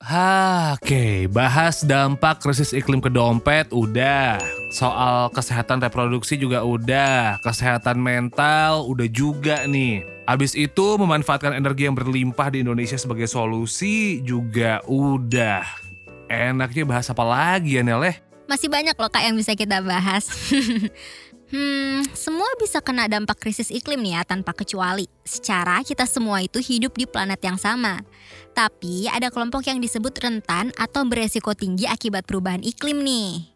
Oke. Bahas dampak krisis iklim ke dompet udah. Soal kesehatan reproduksi juga udah. Kesehatan mental udah juga nih. Abis itu memanfaatkan energi yang berlimpah di Indonesia sebagai solusi juga udah. Enaknya bahas apa lagi ya Nel eh? Masih banyak loh kak yang bisa kita bahas. Hmm, semua bisa kena dampak krisis iklim nih ya tanpa kecuali. Secara kita semua itu hidup di planet yang sama. Tapi ada kelompok yang disebut rentan atau beresiko tinggi akibat perubahan iklim nih.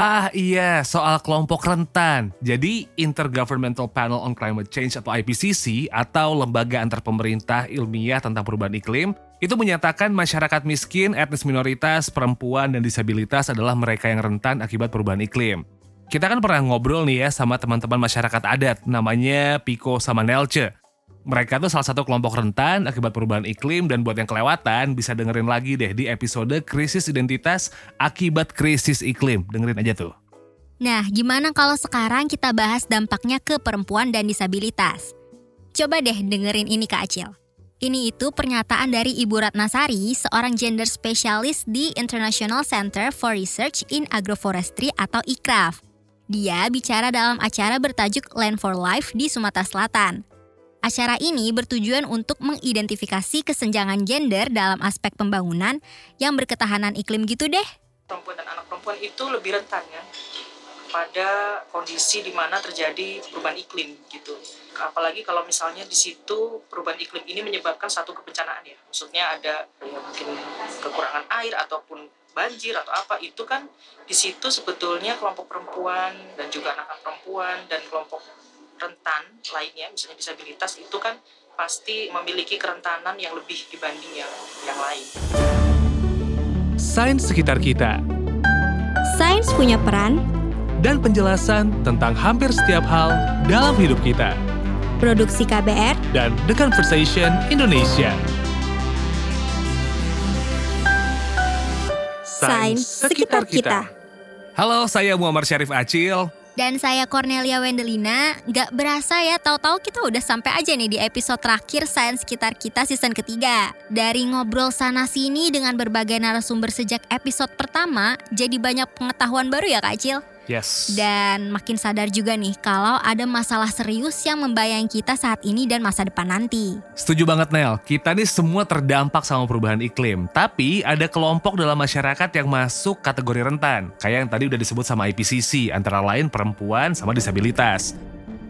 Ah iya, soal kelompok rentan. Jadi Intergovernmental Panel on Climate Change atau IPCC atau lembaga antar pemerintah ilmiah tentang perubahan iklim itu menyatakan masyarakat miskin, etnis minoritas, perempuan, dan disabilitas adalah mereka yang rentan akibat perubahan iklim. Kita kan pernah ngobrol nih ya sama teman-teman masyarakat adat, namanya Piko sama Nelce. Mereka tuh salah satu kelompok rentan akibat perubahan iklim dan buat yang kelewatan bisa dengerin lagi deh di episode Krisis Identitas Akibat Krisis Iklim. Dengerin aja tuh. Nah, gimana kalau sekarang kita bahas dampaknya ke perempuan dan disabilitas? Coba deh dengerin ini Kak Acil. Ini itu pernyataan dari Ibu Ratnasari, seorang gender specialist di International Center for Research in Agroforestry atau ICRAF. Dia bicara dalam acara bertajuk Land for Life di Sumatera Selatan. Acara ini bertujuan untuk mengidentifikasi kesenjangan gender dalam aspek pembangunan yang berketahanan iklim gitu deh. Perempuan dan anak perempuan itu lebih rentan ya pada kondisi di mana terjadi perubahan iklim gitu. Apalagi kalau misalnya di situ perubahan iklim ini menyebabkan satu kebencanaan ya. Maksudnya ada ya mungkin kekurangan air ataupun banjir atau apa itu kan di situ sebetulnya kelompok perempuan dan juga anak-anak perempuan dan kelompok rentan lainnya misalnya disabilitas itu kan pasti memiliki kerentanan yang lebih dibanding yang yang lain. Sains sekitar kita. Sains punya peran dan penjelasan tentang hampir setiap hal dalam hidup kita. Produksi KBR dan The Conversation Indonesia. Sains Sekitar Kita. Halo, saya Muhammad Syarif Acil. Dan saya Cornelia Wendelina. Gak berasa ya, tahu-tahu kita udah sampai aja nih di episode terakhir Sains Sekitar Kita season ketiga. Dari ngobrol sana-sini dengan berbagai narasumber sejak episode pertama, jadi banyak pengetahuan baru ya Kak Acil? Yes. Dan makin sadar juga nih kalau ada masalah serius yang membayang kita saat ini dan masa depan nanti. Setuju banget Nel, kita nih semua terdampak sama perubahan iklim. Tapi ada kelompok dalam masyarakat yang masuk kategori rentan. Kayak yang tadi udah disebut sama IPCC, antara lain perempuan sama disabilitas.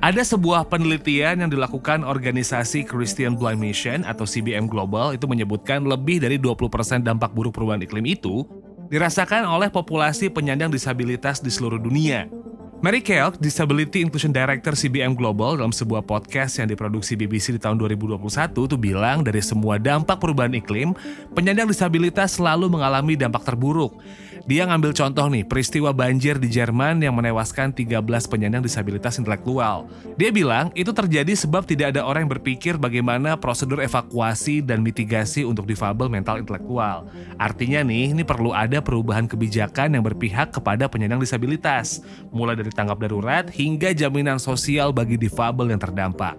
Ada sebuah penelitian yang dilakukan organisasi Christian Blind Mission atau CBM Global itu menyebutkan lebih dari 20% dampak buruk perubahan iklim itu dirasakan oleh populasi penyandang disabilitas di seluruh dunia. Mary Kelk, Disability Inclusion Director CBM Global dalam sebuah podcast yang diproduksi BBC di tahun 2021 itu bilang dari semua dampak perubahan iklim, penyandang disabilitas selalu mengalami dampak terburuk. Dia ngambil contoh nih, peristiwa banjir di Jerman yang menewaskan 13 penyandang disabilitas intelektual. Dia bilang itu terjadi sebab tidak ada orang yang berpikir bagaimana prosedur evakuasi dan mitigasi untuk difabel mental intelektual. Artinya nih, ini perlu ada perubahan kebijakan yang berpihak kepada penyandang disabilitas, mulai dari tanggap darurat hingga jaminan sosial bagi difabel yang terdampak.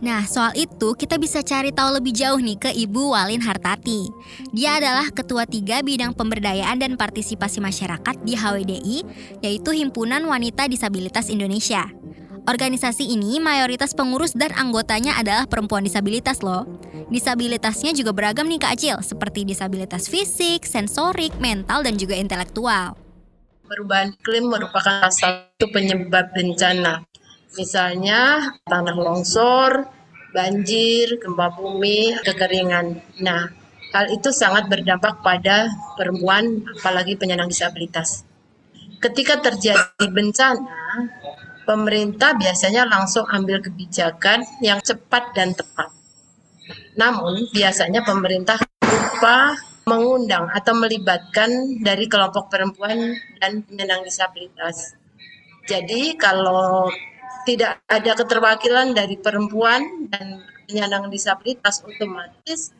Nah, soal itu kita bisa cari tahu lebih jauh nih ke Ibu Walin Hartati. Dia adalah Ketua Tiga Bidang Pemberdayaan dan Partisipasi Masyarakat di HWDI, yaitu Himpunan Wanita Disabilitas Indonesia. Organisasi ini mayoritas pengurus dan anggotanya adalah perempuan disabilitas loh. Disabilitasnya juga beragam nih Kak Acil, seperti disabilitas fisik, sensorik, mental, dan juga intelektual. Perubahan iklim merupakan salah satu penyebab bencana Misalnya tanah longsor, banjir, gempa bumi, kekeringan. Nah, hal itu sangat berdampak pada perempuan, apalagi penyandang disabilitas. Ketika terjadi bencana, pemerintah biasanya langsung ambil kebijakan yang cepat dan tepat. Namun, biasanya pemerintah lupa mengundang atau melibatkan dari kelompok perempuan dan penyandang disabilitas. Jadi kalau tidak ada keterwakilan dari perempuan dan penyandang disabilitas otomatis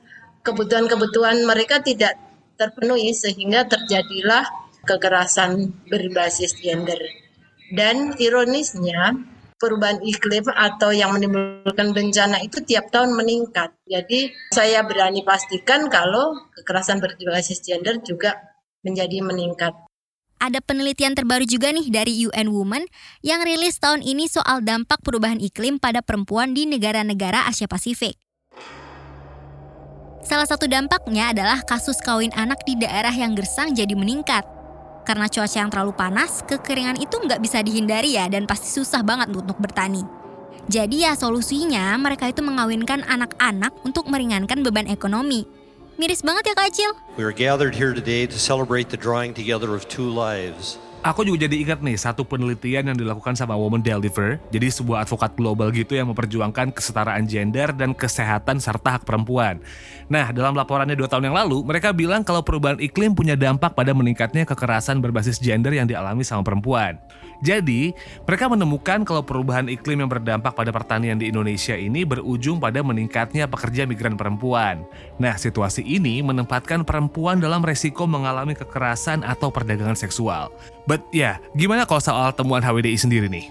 kebutuhan-kebutuhan mereka tidak terpenuhi sehingga terjadilah kekerasan berbasis gender. Dan ironisnya perubahan iklim atau yang menimbulkan bencana itu tiap tahun meningkat. Jadi saya berani pastikan kalau kekerasan berbasis gender juga menjadi meningkat. Ada penelitian terbaru juga nih dari UN Women yang rilis tahun ini soal dampak perubahan iklim pada perempuan di negara-negara Asia Pasifik. Salah satu dampaknya adalah kasus kawin anak di daerah yang gersang jadi meningkat. Karena cuaca yang terlalu panas, kekeringan itu nggak bisa dihindari ya dan pasti susah banget untuk bertani. Jadi ya solusinya mereka itu mengawinkan anak-anak untuk meringankan beban ekonomi. Miris banget ya Kak Acil. We are gathered here today to celebrate the drawing together of two lives. Aku juga jadi ingat nih satu penelitian yang dilakukan sama Women Deliver, jadi sebuah advokat global gitu yang memperjuangkan kesetaraan gender dan kesehatan serta hak perempuan. Nah, dalam laporannya dua tahun yang lalu, mereka bilang kalau perubahan iklim punya dampak pada meningkatnya kekerasan berbasis gender yang dialami sama perempuan. Jadi, mereka menemukan kalau perubahan iklim yang berdampak pada pertanian di Indonesia ini berujung pada meningkatnya pekerja migran perempuan. Nah, situasi ini menempatkan perempuan dalam resiko mengalami kekerasan atau perdagangan seksual. But ya, yeah, gimana kalau soal temuan HWDI sendiri nih?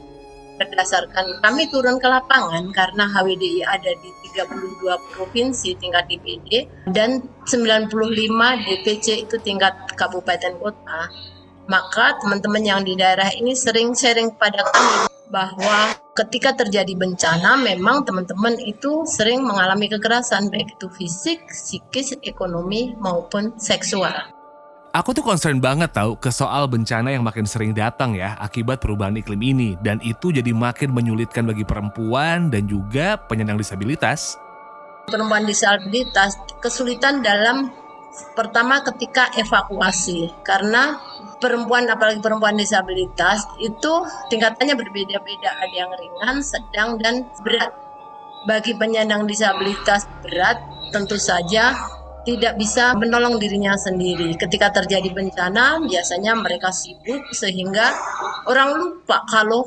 Berdasarkan kami turun ke lapangan karena HWDI ada di 32 provinsi tingkat DPD dan 95 DPC itu tingkat kabupaten kota maka teman-teman yang di daerah ini sering sharing pada kami bahwa ketika terjadi bencana memang teman-teman itu sering mengalami kekerasan baik itu fisik, psikis, ekonomi maupun seksual. Aku tuh concern banget tau ke soal bencana yang makin sering datang ya akibat perubahan iklim ini dan itu jadi makin menyulitkan bagi perempuan dan juga penyandang disabilitas. Perempuan disabilitas kesulitan dalam pertama ketika evakuasi karena perempuan apalagi perempuan disabilitas itu tingkatannya berbeda-beda ada yang ringan, sedang dan berat. Bagi penyandang disabilitas berat tentu saja tidak bisa menolong dirinya sendiri. Ketika terjadi bencana, biasanya mereka sibuk sehingga orang lupa kalau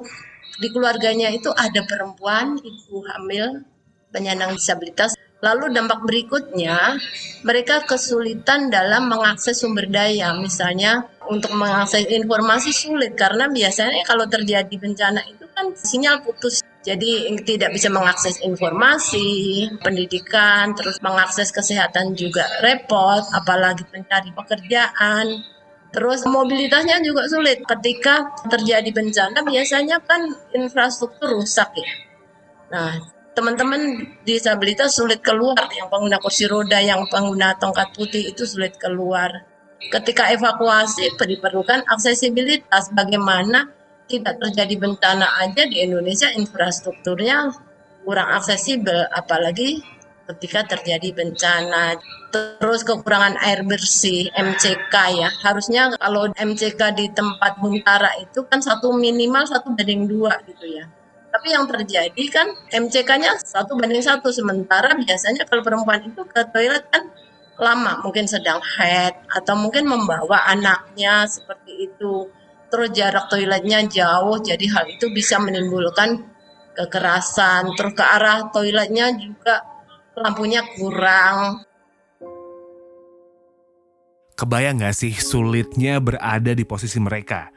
di keluarganya itu ada perempuan, ibu hamil, penyandang disabilitas Lalu dampak berikutnya, mereka kesulitan dalam mengakses sumber daya. Misalnya untuk mengakses informasi sulit karena biasanya kalau terjadi bencana itu kan sinyal putus. Jadi tidak bisa mengakses informasi, pendidikan, terus mengakses kesehatan juga repot, apalagi mencari pekerjaan. Terus mobilitasnya juga sulit ketika terjadi bencana biasanya kan infrastruktur rusak ya. Nah, teman-teman disabilitas sulit keluar, yang pengguna kursi roda, yang pengguna tongkat putih itu sulit keluar. Ketika evakuasi diperlukan aksesibilitas bagaimana tidak terjadi bencana aja di Indonesia infrastrukturnya kurang aksesibel apalagi ketika terjadi bencana. Terus kekurangan air bersih MCK ya. Harusnya kalau MCK di tempat Buntara itu kan satu minimal satu banding dua gitu ya tapi yang terjadi kan MCK-nya satu banding satu sementara biasanya kalau perempuan itu ke toilet kan lama mungkin sedang head atau mungkin membawa anaknya seperti itu terus jarak toiletnya jauh jadi hal itu bisa menimbulkan kekerasan terus ke arah toiletnya juga lampunya kurang Kebayang gak sih sulitnya berada di posisi mereka?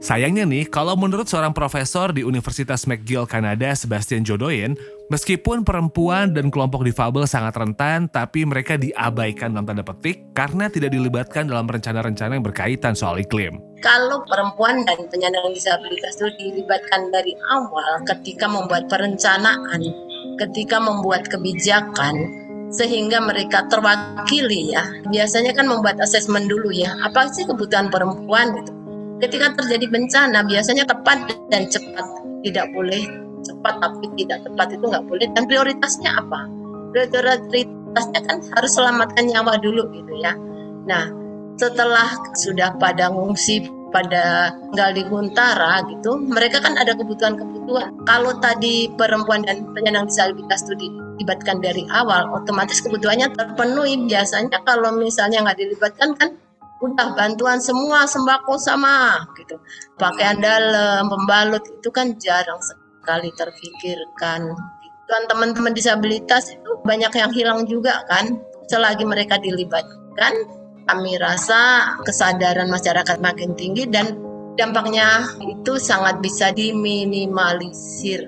Sayangnya nih, kalau menurut seorang profesor di Universitas McGill Kanada, Sebastian Jodoyen, meskipun perempuan dan kelompok difabel sangat rentan, tapi mereka diabaikan dalam tanda petik karena tidak dilibatkan dalam rencana-rencana yang berkaitan soal iklim. Kalau perempuan dan penyandang disabilitas itu dilibatkan dari awal ketika membuat perencanaan, ketika membuat kebijakan, sehingga mereka terwakili ya. Biasanya kan membuat asesmen dulu ya, apa sih kebutuhan perempuan gitu ketika terjadi bencana biasanya tepat dan cepat. Tidak boleh cepat tapi tidak tepat itu nggak boleh. Dan prioritasnya apa? Prioritasnya kan harus selamatkan nyawa dulu gitu ya. Nah setelah sudah pada ngungsi pada tinggal di Guntara gitu mereka kan ada kebutuhan-kebutuhan. Kalau tadi perempuan dan penyandang disabilitas itu dilibatkan dari awal otomatis kebutuhannya terpenuhi. Biasanya kalau misalnya nggak dilibatkan kan udah bantuan semua sembako sama gitu pakaian dalam pembalut itu kan jarang sekali terpikirkan dan teman-teman disabilitas itu banyak yang hilang juga kan selagi mereka dilibatkan kami rasa kesadaran masyarakat makin tinggi dan dampaknya itu sangat bisa diminimalisir.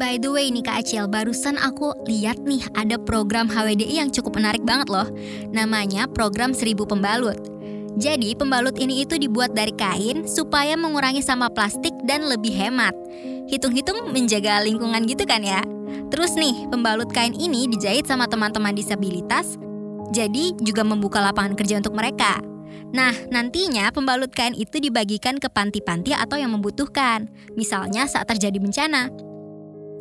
By the way nih Kak Acil, barusan aku lihat nih ada program HWDI yang cukup menarik banget loh. Namanya program Seribu Pembalut. Jadi pembalut ini itu dibuat dari kain supaya mengurangi sampah plastik dan lebih hemat. Hitung-hitung menjaga lingkungan gitu kan ya. Terus nih, pembalut kain ini dijahit sama teman-teman disabilitas, jadi juga membuka lapangan kerja untuk mereka. Nah, nantinya pembalut kain itu dibagikan ke panti-panti atau yang membutuhkan, misalnya saat terjadi bencana.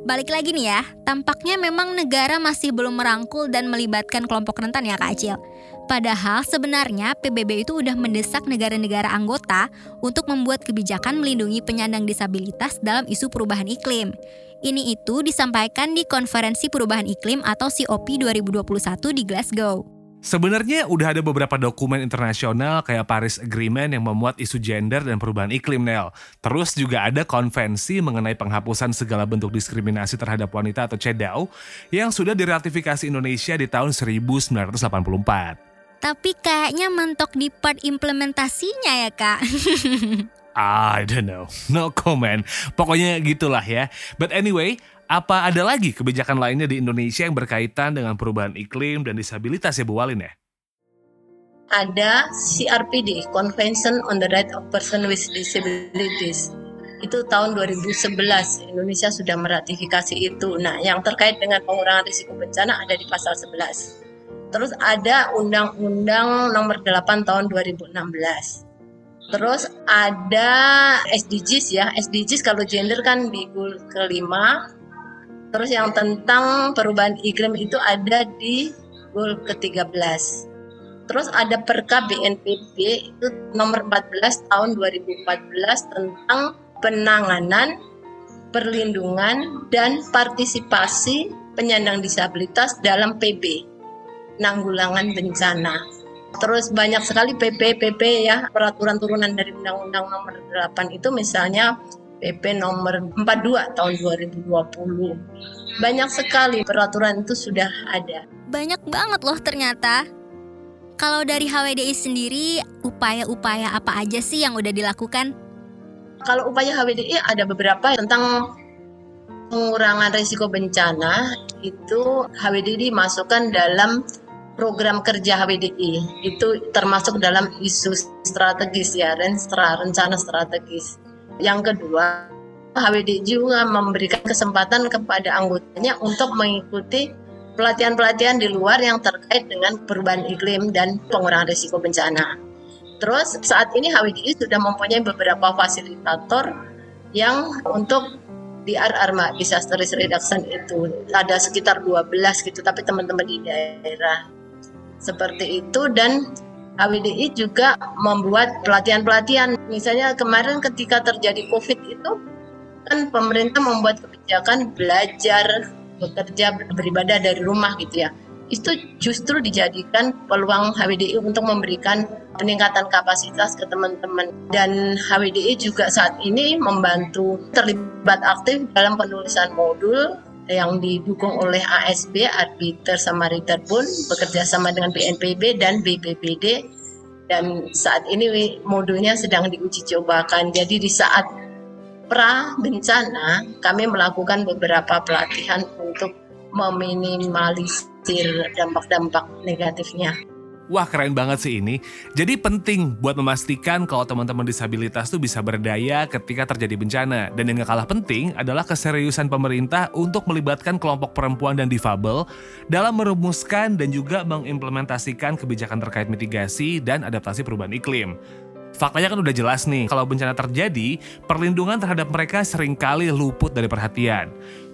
Balik lagi nih ya, tampaknya memang negara masih belum merangkul dan melibatkan kelompok rentan ya Kak Acil. Padahal sebenarnya PBB itu udah mendesak negara-negara anggota untuk membuat kebijakan melindungi penyandang disabilitas dalam isu perubahan iklim. Ini itu disampaikan di Konferensi Perubahan Iklim atau COP 2021 di Glasgow. Sebenarnya udah ada beberapa dokumen internasional kayak Paris Agreement yang memuat isu gender dan perubahan iklim, Nel. Terus juga ada konvensi mengenai penghapusan segala bentuk diskriminasi terhadap wanita atau CEDAW yang sudah diratifikasi Indonesia di tahun 1984. Tapi kayaknya mentok di part implementasinya ya, Kak. I don't know. No comment. Pokoknya gitulah ya. But anyway, apa ada lagi kebijakan lainnya di Indonesia yang berkaitan dengan perubahan iklim dan disabilitas ya Bu Walin ya? Ada CRPD, Convention on the Right of Person with Disabilities. Itu tahun 2011 Indonesia sudah meratifikasi itu. Nah, yang terkait dengan pengurangan risiko bencana ada di pasal 11. Terus ada Undang-Undang Nomor 8 tahun 2016. Terus ada SDGs ya, SDGs kalau gender kan di kelima, Terus yang tentang perubahan iklim itu ada di goal ke-13. Terus ada Perka BNPB itu nomor 14 tahun 2014 tentang penanganan, perlindungan dan partisipasi penyandang disabilitas dalam PB, nanggulangan bencana. Terus banyak sekali PP PP ya, peraturan turunan dari Undang-Undang Nomor 8 itu misalnya PP nomor 42 tahun 2020. Banyak sekali peraturan itu sudah ada. Banyak banget loh ternyata. Kalau dari HWDI sendiri, upaya-upaya apa aja sih yang udah dilakukan? Kalau upaya HWDI ada beberapa tentang pengurangan risiko bencana itu HWDI dimasukkan dalam program kerja HWDI itu termasuk dalam isu strategis ya rencana strategis yang kedua, HWD juga memberikan kesempatan kepada anggotanya untuk mengikuti pelatihan-pelatihan di luar yang terkait dengan perubahan iklim dan pengurangan risiko bencana. Terus saat ini HWDI sudah mempunyai beberapa fasilitator yang untuk di RR disaster risk reduction itu ada sekitar 12 gitu tapi teman-teman di daerah seperti itu dan HWDI juga membuat pelatihan-pelatihan. Misalnya kemarin ketika terjadi COVID itu kan pemerintah membuat kebijakan belajar bekerja beribadah dari rumah gitu ya. Itu justru dijadikan peluang HWDI untuk memberikan peningkatan kapasitas ke teman-teman dan HWDI juga saat ini membantu terlibat aktif dalam penulisan modul yang didukung oleh ASB, Arbiter sama Ritter pun bekerja sama dengan BNPB dan BPBD dan saat ini modulnya sedang diuji cobakan. Jadi di saat pra bencana kami melakukan beberapa pelatihan untuk meminimalisir dampak-dampak negatifnya. Wah keren banget sih ini. Jadi penting buat memastikan kalau teman-teman disabilitas tuh bisa berdaya ketika terjadi bencana. Dan yang gak kalah penting adalah keseriusan pemerintah untuk melibatkan kelompok perempuan dan difabel dalam merumuskan dan juga mengimplementasikan kebijakan terkait mitigasi dan adaptasi perubahan iklim. Faktanya kan udah jelas nih, kalau bencana terjadi, perlindungan terhadap mereka sering kali luput dari perhatian.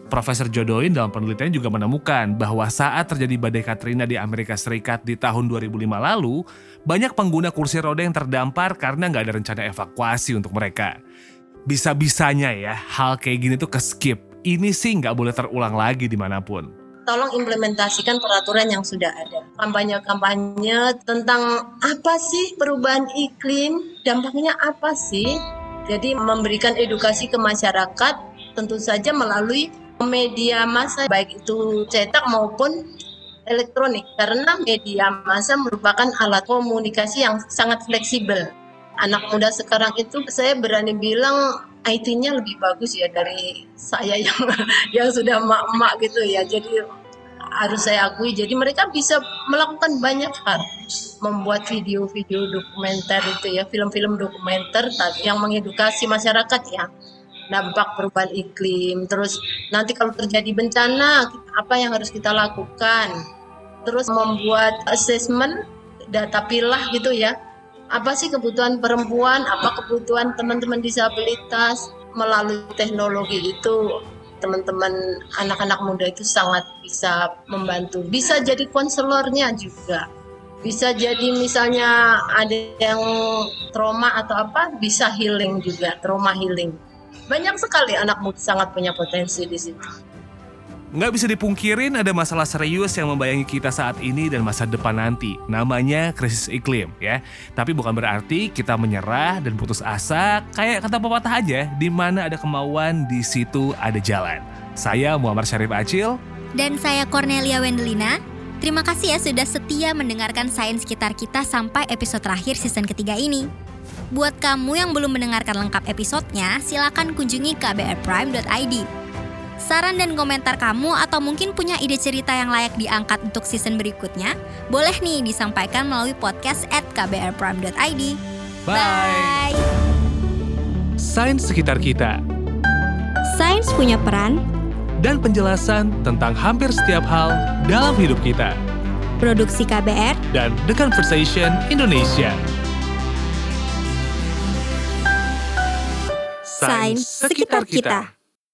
Profesor Jodoin dalam penelitian juga menemukan bahwa saat terjadi badai Katrina di Amerika Serikat di tahun 2005 lalu, banyak pengguna kursi roda yang terdampar karena nggak ada rencana evakuasi untuk mereka. Bisa-bisanya ya, hal kayak gini tuh ke skip. Ini sih nggak boleh terulang lagi di mana pun. Tolong implementasikan peraturan yang sudah ada. Kampanye-kampanye tentang apa sih perubahan iklim, dampaknya apa sih? Jadi memberikan edukasi ke masyarakat tentu saja melalui media massa baik itu cetak maupun elektronik karena media massa merupakan alat komunikasi yang sangat fleksibel. anak muda sekarang itu saya berani bilang IT-nya lebih bagus ya dari saya yang yang sudah mak-mak gitu ya. Jadi harus saya akui. Jadi mereka bisa melakukan banyak hal, membuat video-video dokumenter itu ya, film-film dokumenter yang mengedukasi masyarakat ya dampak perubahan iklim. Terus nanti kalau terjadi bencana apa yang harus kita lakukan? Terus membuat assessment data pilah gitu ya apa sih kebutuhan perempuan, apa kebutuhan teman-teman disabilitas melalui teknologi itu teman-teman anak-anak muda itu sangat bisa membantu. Bisa jadi konselornya juga. Bisa jadi misalnya ada yang trauma atau apa bisa healing juga, trauma healing. Banyak sekali anak muda sangat punya potensi di situ. Nggak bisa dipungkirin ada masalah serius yang membayangi kita saat ini dan masa depan nanti. Namanya krisis iklim ya. Tapi bukan berarti kita menyerah dan putus asa. Kayak kata pepatah aja, di mana ada kemauan, di situ ada jalan. Saya Muhammad Syarif Acil. Dan saya Cornelia Wendelina. Terima kasih ya sudah setia mendengarkan Sains Sekitar Kita sampai episode terakhir season ketiga ini. Buat kamu yang belum mendengarkan lengkap episodenya, silakan kunjungi kbrprime.id. Saran dan komentar kamu atau mungkin punya ide cerita yang layak diangkat untuk season berikutnya, boleh nih disampaikan melalui podcast at kbrprime.id. Bye! Bye. Sains sekitar kita. Sains punya peran dan penjelasan tentang hampir setiap hal dalam hidup kita. Produksi KBR dan The Conversation Indonesia. Sains sekitar kita.